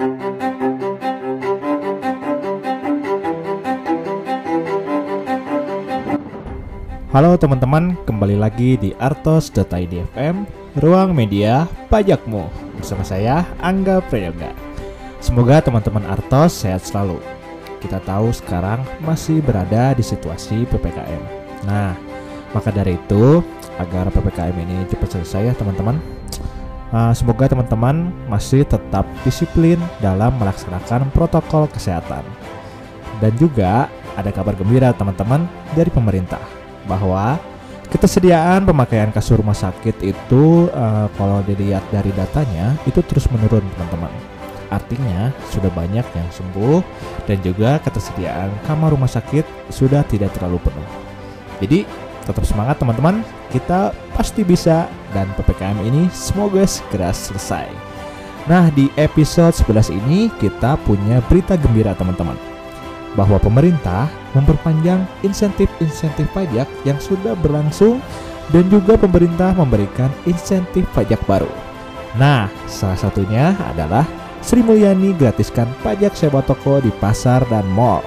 Halo teman-teman, kembali lagi di artos.id FM, ruang media pajakmu. Bersama saya, Angga Prayoga. Semoga teman-teman Artos sehat selalu. Kita tahu sekarang masih berada di situasi PPKM. Nah, maka dari itu, agar PPKM ini cepat selesai ya teman-teman. Uh, semoga teman-teman masih tetap disiplin dalam melaksanakan protokol kesehatan. Dan juga ada kabar gembira teman-teman dari pemerintah bahwa ketersediaan pemakaian kasur rumah sakit itu uh, kalau dilihat dari datanya itu terus menurun teman-teman. Artinya sudah banyak yang sembuh dan juga ketersediaan kamar rumah sakit sudah tidak terlalu penuh. Jadi tetap semangat teman-teman, kita pasti bisa dan PPKM ini semoga segera selesai. Nah, di episode 11 ini kita punya berita gembira teman-teman bahwa pemerintah memperpanjang insentif-insentif pajak yang sudah berlangsung dan juga pemerintah memberikan insentif pajak baru. Nah, salah satunya adalah Sri Mulyani gratiskan pajak sewa toko di pasar dan mall.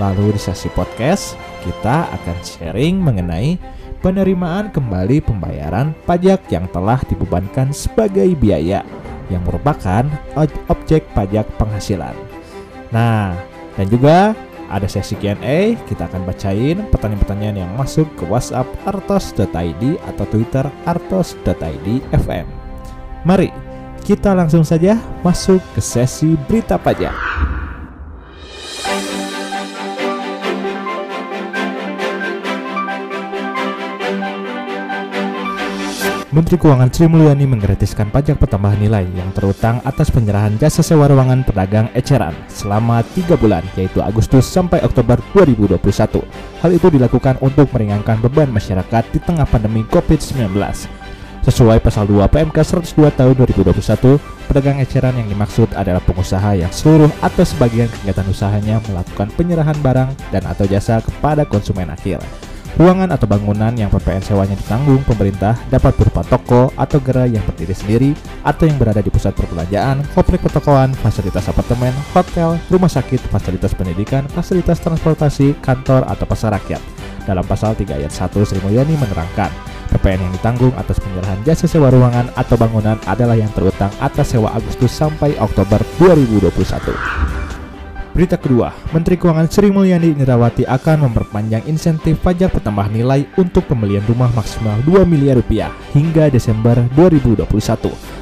Lalu di sesi podcast, kita akan sharing mengenai penerimaan kembali pembayaran pajak yang telah dibebankan sebagai biaya yang merupakan objek pajak penghasilan. Nah, dan juga ada sesi Q&A, kita akan bacain pertanyaan-pertanyaan yang masuk ke WhatsApp artos.id atau Twitter artos.id FM. Mari kita langsung saja masuk ke sesi berita pajak. Menteri Keuangan Sri Mulyani menggratiskan pajak pertambahan nilai yang terutang atas penyerahan jasa sewa ruangan pedagang eceran selama 3 bulan yaitu Agustus sampai Oktober 2021. Hal itu dilakukan untuk meringankan beban masyarakat di tengah pandemi COVID-19. Sesuai pasal 2 PMK 102 tahun 2021, pedagang eceran yang dimaksud adalah pengusaha yang seluruh atau sebagian kegiatan usahanya melakukan penyerahan barang dan atau jasa kepada konsumen akhir. Ruangan atau bangunan yang PPN sewanya ditanggung pemerintah dapat berupa toko atau gerai yang berdiri sendiri atau yang berada di pusat perbelanjaan, komplek pertokoan, fasilitas apartemen, hotel, rumah sakit, fasilitas pendidikan, fasilitas transportasi, kantor, atau pasar rakyat. Dalam pasal 3 ayat 1 Sri Mulyani menerangkan, PPN yang ditanggung atas penyerahan jasa sewa ruangan atau bangunan adalah yang terutang atas sewa Agustus sampai Oktober 2021. Berita kedua, Menteri Keuangan Sri Mulyani Indrawati akan memperpanjang insentif pajak pertambahan nilai untuk pembelian rumah maksimal 2 miliar rupiah hingga Desember 2021.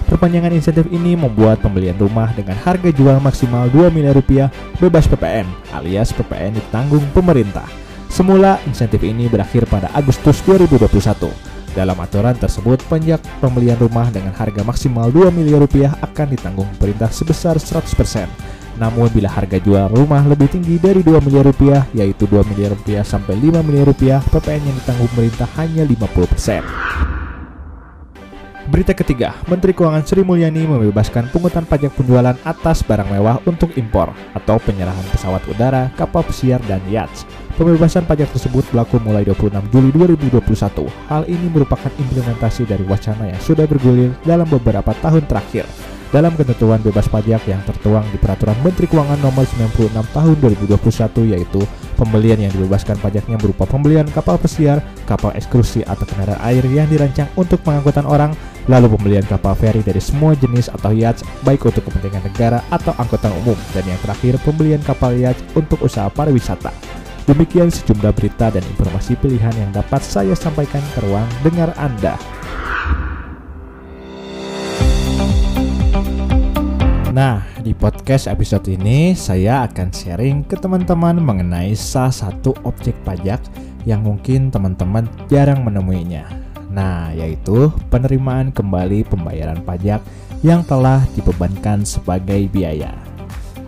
Perpanjangan insentif ini membuat pembelian rumah dengan harga jual maksimal 2 miliar rupiah bebas PPN alias PPN ditanggung pemerintah. Semula insentif ini berakhir pada Agustus 2021. Dalam aturan tersebut, pajak pembelian rumah dengan harga maksimal 2 miliar rupiah akan ditanggung pemerintah sebesar 100%. Namun bila harga jual rumah lebih tinggi dari 2 miliar rupiah, yaitu 2 miliar rupiah sampai 5 miliar rupiah, PPN yang ditanggung pemerintah hanya 50%. Berita ketiga, Menteri Keuangan Sri Mulyani membebaskan pungutan pajak penjualan atas barang mewah untuk impor atau penyerahan pesawat udara, kapal pesiar, dan yachts. Pembebasan pajak tersebut berlaku mulai 26 Juli 2021. Hal ini merupakan implementasi dari wacana yang sudah bergulir dalam beberapa tahun terakhir dalam ketentuan bebas pajak yang tertuang di Peraturan Menteri Keuangan Nomor 96 Tahun 2021 yaitu pembelian yang dibebaskan pajaknya berupa pembelian kapal pesiar, kapal eksklusi atau kendaraan air yang dirancang untuk pengangkutan orang, lalu pembelian kapal feri dari semua jenis atau yacht baik untuk kepentingan negara atau angkutan umum dan yang terakhir pembelian kapal yacht untuk usaha pariwisata. Demikian sejumlah berita dan informasi pilihan yang dapat saya sampaikan ke ruang dengar Anda. Nah, di podcast episode ini saya akan sharing ke teman-teman mengenai salah satu objek pajak yang mungkin teman-teman jarang menemuinya. Nah, yaitu penerimaan kembali pembayaran pajak yang telah dibebankan sebagai biaya.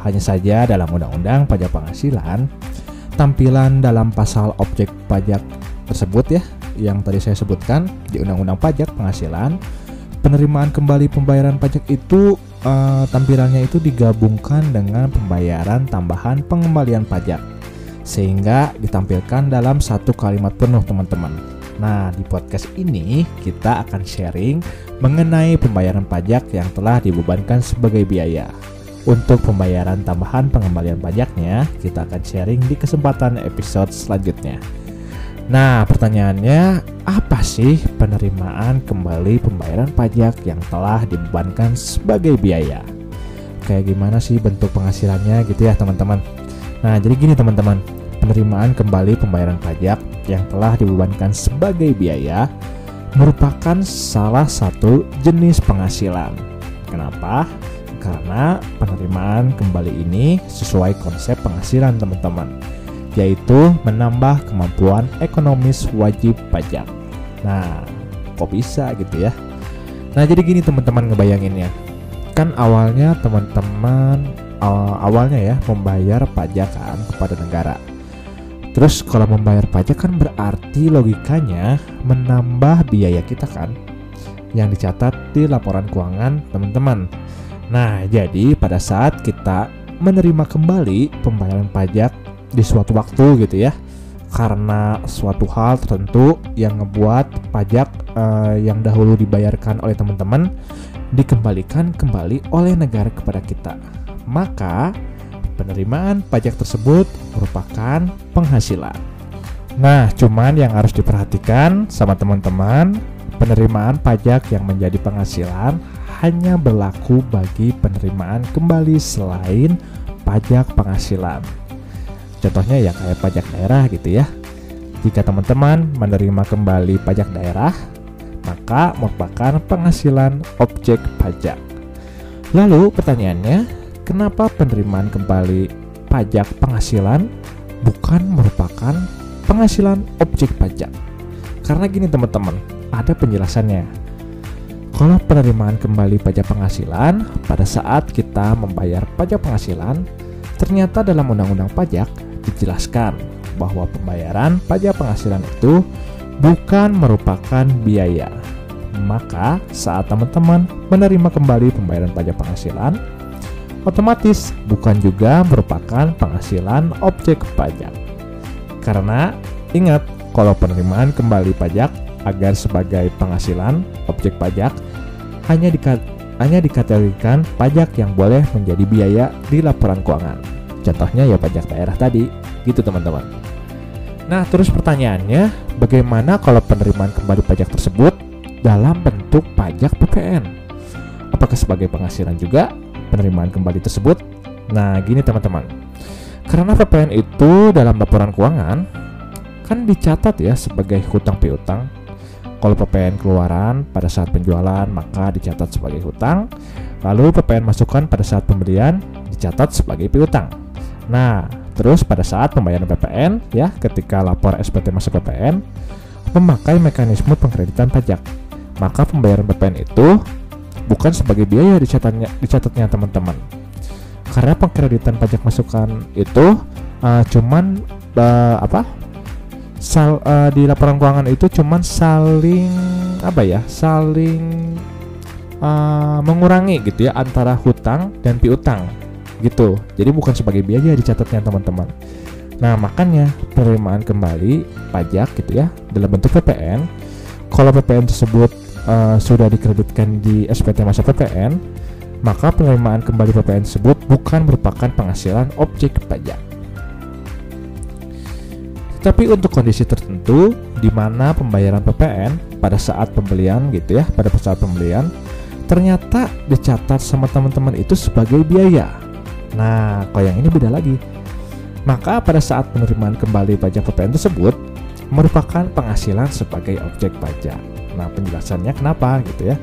Hanya saja dalam Undang-Undang Pajak Penghasilan, tampilan dalam pasal objek pajak tersebut ya, yang tadi saya sebutkan di Undang-Undang Pajak Penghasilan, penerimaan kembali pembayaran pajak itu uh, tampilannya itu digabungkan dengan pembayaran tambahan pengembalian pajak sehingga ditampilkan dalam satu kalimat penuh teman-teman. Nah, di podcast ini kita akan sharing mengenai pembayaran pajak yang telah dibebankan sebagai biaya. Untuk pembayaran tambahan pengembalian pajaknya, kita akan sharing di kesempatan episode selanjutnya. Nah, pertanyaannya, apa sih penerimaan kembali pembayaran pajak yang telah dibebankan sebagai biaya? Kayak gimana sih bentuk penghasilannya gitu ya teman-teman? Nah, jadi gini teman-teman, penerimaan kembali pembayaran pajak yang telah dibebankan sebagai biaya merupakan salah satu jenis penghasilan. Kenapa? Karena penerimaan kembali ini sesuai konsep penghasilan teman-teman yaitu menambah kemampuan ekonomis wajib pajak. Nah, kok bisa gitu ya? Nah, jadi gini teman-teman ngebayanginnya. Kan awalnya teman-teman awal awalnya ya membayar pajak kan kepada negara. Terus kalau membayar pajak kan berarti logikanya menambah biaya kita kan yang dicatat di laporan keuangan teman-teman. Nah, jadi pada saat kita menerima kembali pembayaran pajak di suatu waktu gitu ya karena suatu hal tertentu yang ngebuat pajak uh, yang dahulu dibayarkan oleh teman-teman dikembalikan kembali oleh negara kepada kita. Maka penerimaan pajak tersebut merupakan penghasilan. Nah, cuman yang harus diperhatikan sama teman-teman, penerimaan pajak yang menjadi penghasilan hanya berlaku bagi penerimaan kembali selain pajak penghasilan. Contohnya ya kayak pajak daerah gitu ya. Jika teman-teman menerima kembali pajak daerah, maka merupakan penghasilan objek pajak. Lalu pertanyaannya, kenapa penerimaan kembali pajak penghasilan bukan merupakan penghasilan objek pajak? Karena gini teman-teman, ada penjelasannya. Kalau penerimaan kembali pajak penghasilan pada saat kita membayar pajak penghasilan, ternyata dalam undang-undang pajak dijelaskan bahwa pembayaran pajak penghasilan itu bukan merupakan biaya. Maka saat teman-teman menerima kembali pembayaran pajak penghasilan, otomatis bukan juga merupakan penghasilan objek pajak. Karena ingat, kalau penerimaan kembali pajak agar sebagai penghasilan objek pajak hanya dikat hanya dikategorikan pajak yang boleh menjadi biaya di laporan keuangan. Contohnya ya pajak daerah tadi, gitu teman-teman. Nah, terus pertanyaannya, bagaimana kalau penerimaan kembali pajak tersebut dalam bentuk pajak PPN? Apakah sebagai penghasilan juga penerimaan kembali tersebut? Nah, gini teman-teman. Karena PPN itu dalam laporan keuangan kan dicatat ya sebagai hutang piutang. Kalau PPN keluaran pada saat penjualan maka dicatat sebagai hutang, lalu PPN masukan pada saat pembelian dicatat sebagai piutang. Nah, terus pada saat pembayaran PPN ya, ketika lapor SPT masuk PPN memakai mekanisme pengkreditan pajak. Maka pembayaran PPN itu bukan sebagai biaya dicatatnya dicatatnya teman-teman. Karena pengkreditan pajak masukan itu uh, cuman uh, apa? Sal, uh, di laporan keuangan itu cuman saling apa ya? Saling uh, mengurangi gitu ya antara hutang dan piutang gitu. Jadi bukan sebagai biaya dicatatnya teman-teman. Nah makanya penerimaan kembali pajak gitu ya dalam bentuk PPN. Kalau PPN tersebut uh, sudah dikreditkan di SPT masa PPN, maka penerimaan kembali PPN tersebut bukan merupakan penghasilan objek pajak. Tapi untuk kondisi tertentu di mana pembayaran PPN pada saat pembelian gitu ya, pada saat pembelian ternyata dicatat sama teman-teman itu sebagai biaya Nah, kalau yang ini beda lagi. Maka pada saat penerimaan kembali pajak PPN tersebut merupakan penghasilan sebagai objek pajak. Nah, penjelasannya kenapa gitu ya?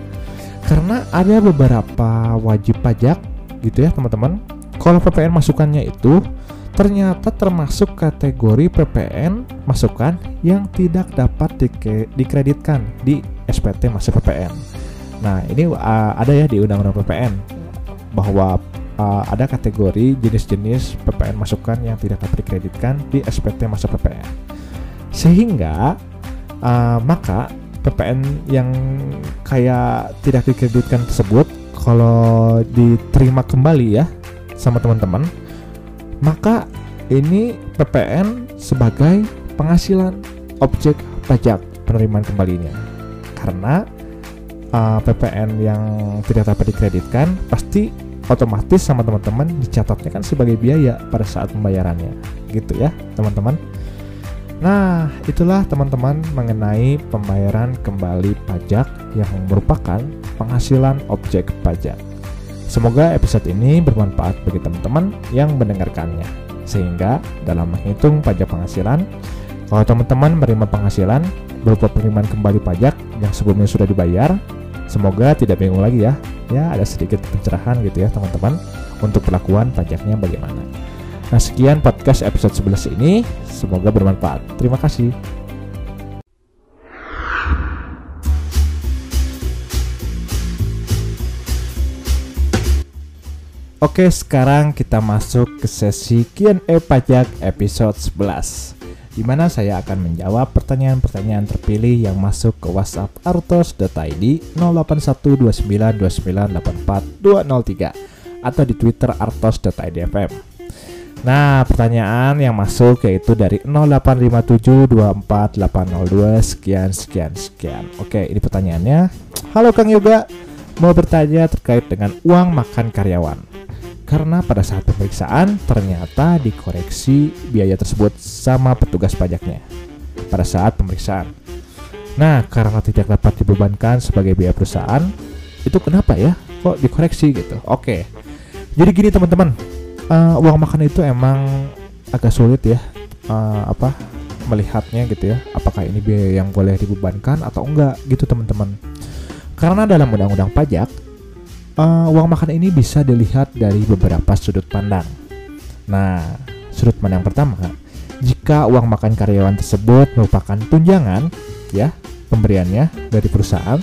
Karena ada beberapa wajib pajak gitu ya, teman-teman. Kalau PPN masukannya itu ternyata termasuk kategori PPN masukan yang tidak dapat dikreditkan di SPT masuk PPN. Nah, ini uh, ada ya di Undang-Undang PPN bahwa uh, ada kategori jenis-jenis PPN masukan yang tidak dapat dikreditkan di SPT masa PPN. Sehingga uh, maka PPN yang kayak tidak dikreditkan tersebut kalau diterima kembali ya sama teman-teman, maka ini PPN sebagai penghasilan objek pajak penerimaan kembalinya. Karena uh, PPN yang tidak dapat dikreditkan pasti otomatis sama teman-teman dicatatnya kan sebagai biaya pada saat pembayarannya gitu ya teman-teman Nah, itulah teman-teman mengenai pembayaran kembali pajak yang merupakan penghasilan objek pajak. Semoga episode ini bermanfaat bagi teman-teman yang mendengarkannya. Sehingga dalam menghitung pajak penghasilan, kalau teman-teman menerima penghasilan berupa penerimaan kembali pajak yang sebelumnya sudah dibayar, semoga tidak bingung lagi ya. Ya, ada sedikit pencerahan gitu ya teman-teman untuk perlakuan pajaknya bagaimana. Nah, sekian podcast episode 11 ini. Semoga bermanfaat. Terima kasih. Oke, sekarang kita masuk ke sesi Q&A pajak episode 11 di mana saya akan menjawab pertanyaan-pertanyaan terpilih yang masuk ke WhatsApp artos.id 081292984203 atau di Twitter artos.idfm. Nah, pertanyaan yang masuk yaitu dari 0857248002 sekian sekian sekian. Oke, ini pertanyaannya. Halo Kang Yoga, mau bertanya terkait dengan uang makan karyawan. Karena pada saat pemeriksaan ternyata dikoreksi biaya tersebut sama petugas pajaknya pada saat pemeriksaan. Nah, karena tidak dapat dibebankan sebagai biaya perusahaan, itu kenapa ya? Kok dikoreksi gitu? Oke. Jadi gini teman-teman, uh, uang makan itu emang agak sulit ya uh, apa melihatnya gitu ya apakah ini biaya yang boleh dibebankan atau enggak gitu teman-teman karena dalam undang-undang pajak uh, uang makan ini bisa dilihat dari beberapa sudut pandang nah sudut pandang pertama jika uang makan karyawan tersebut merupakan tunjangan ya pemberiannya dari perusahaan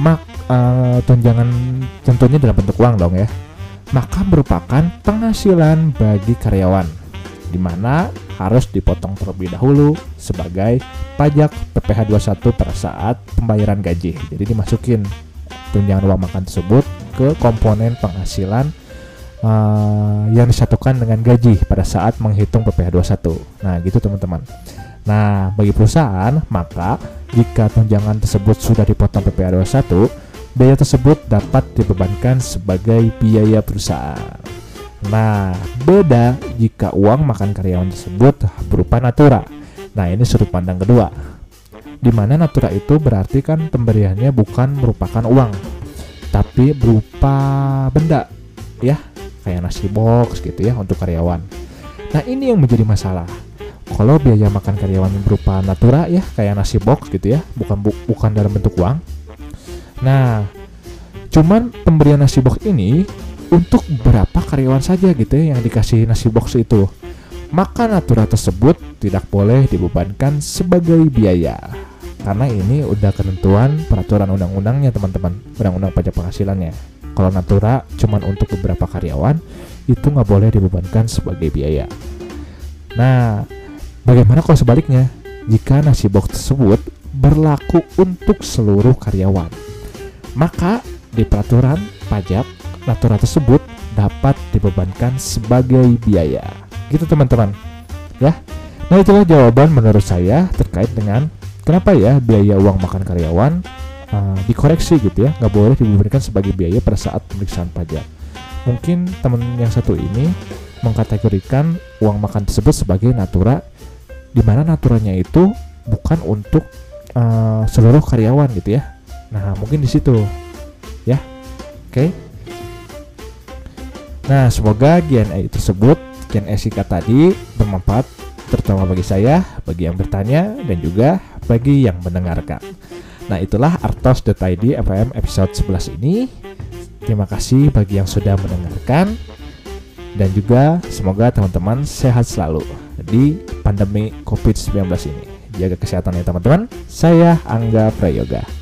mak uh, tunjangan tentunya dalam bentuk uang dong ya maka merupakan penghasilan bagi karyawan, di mana harus dipotong terlebih dahulu sebagai pajak PPh 21 pada saat pembayaran gaji. Jadi dimasukin tunjangan uang makan tersebut ke komponen penghasilan uh, yang disatukan dengan gaji pada saat menghitung PPh 21. Nah, gitu teman-teman. Nah, bagi perusahaan, maka jika tunjangan tersebut sudah dipotong PPh 21, biaya tersebut dapat dibebankan sebagai biaya perusahaan. Nah, beda jika uang makan karyawan tersebut berupa natura. Nah, ini sudut pandang kedua. Di mana natura itu berarti kan pemberiannya bukan merupakan uang, tapi berupa benda, ya, kayak nasi box gitu ya untuk karyawan. Nah, ini yang menjadi masalah. Kalau biaya makan karyawan berupa natura ya, kayak nasi box gitu ya, bukan bu bukan dalam bentuk uang, Nah, cuman pemberian nasi box ini untuk berapa karyawan saja gitu ya yang dikasih nasi box itu. Maka natura tersebut tidak boleh dibebankan sebagai biaya. Karena ini udah ketentuan peraturan undang-undangnya teman-teman, undang-undang pajak penghasilannya. Kalau natura cuman untuk beberapa karyawan, itu nggak boleh dibebankan sebagai biaya. Nah, bagaimana kalau sebaliknya? Jika nasi box tersebut berlaku untuk seluruh karyawan, maka di peraturan pajak natura tersebut dapat dibebankan sebagai biaya. Gitu teman-teman. Ya. Nah, itulah jawaban menurut saya terkait dengan kenapa ya biaya uang makan karyawan uh, dikoreksi gitu ya, nggak boleh dibebankan sebagai biaya pada saat pemeriksaan pajak. Mungkin teman yang satu ini mengkategorikan uang makan tersebut sebagai natura di mana naturanya itu bukan untuk uh, seluruh karyawan gitu ya Nah, mungkin di situ. Ya. Oke. Okay. Nah, semoga GNE tersebut, GNE singkat tadi bermanfaat terutama bagi saya, bagi yang bertanya dan juga bagi yang mendengarkan. Nah, itulah artos.id FM episode 11 ini. Terima kasih bagi yang sudah mendengarkan dan juga semoga teman-teman sehat selalu di pandemi COVID-19 ini. Jaga kesehatan ya teman-teman. Saya Angga Prayoga.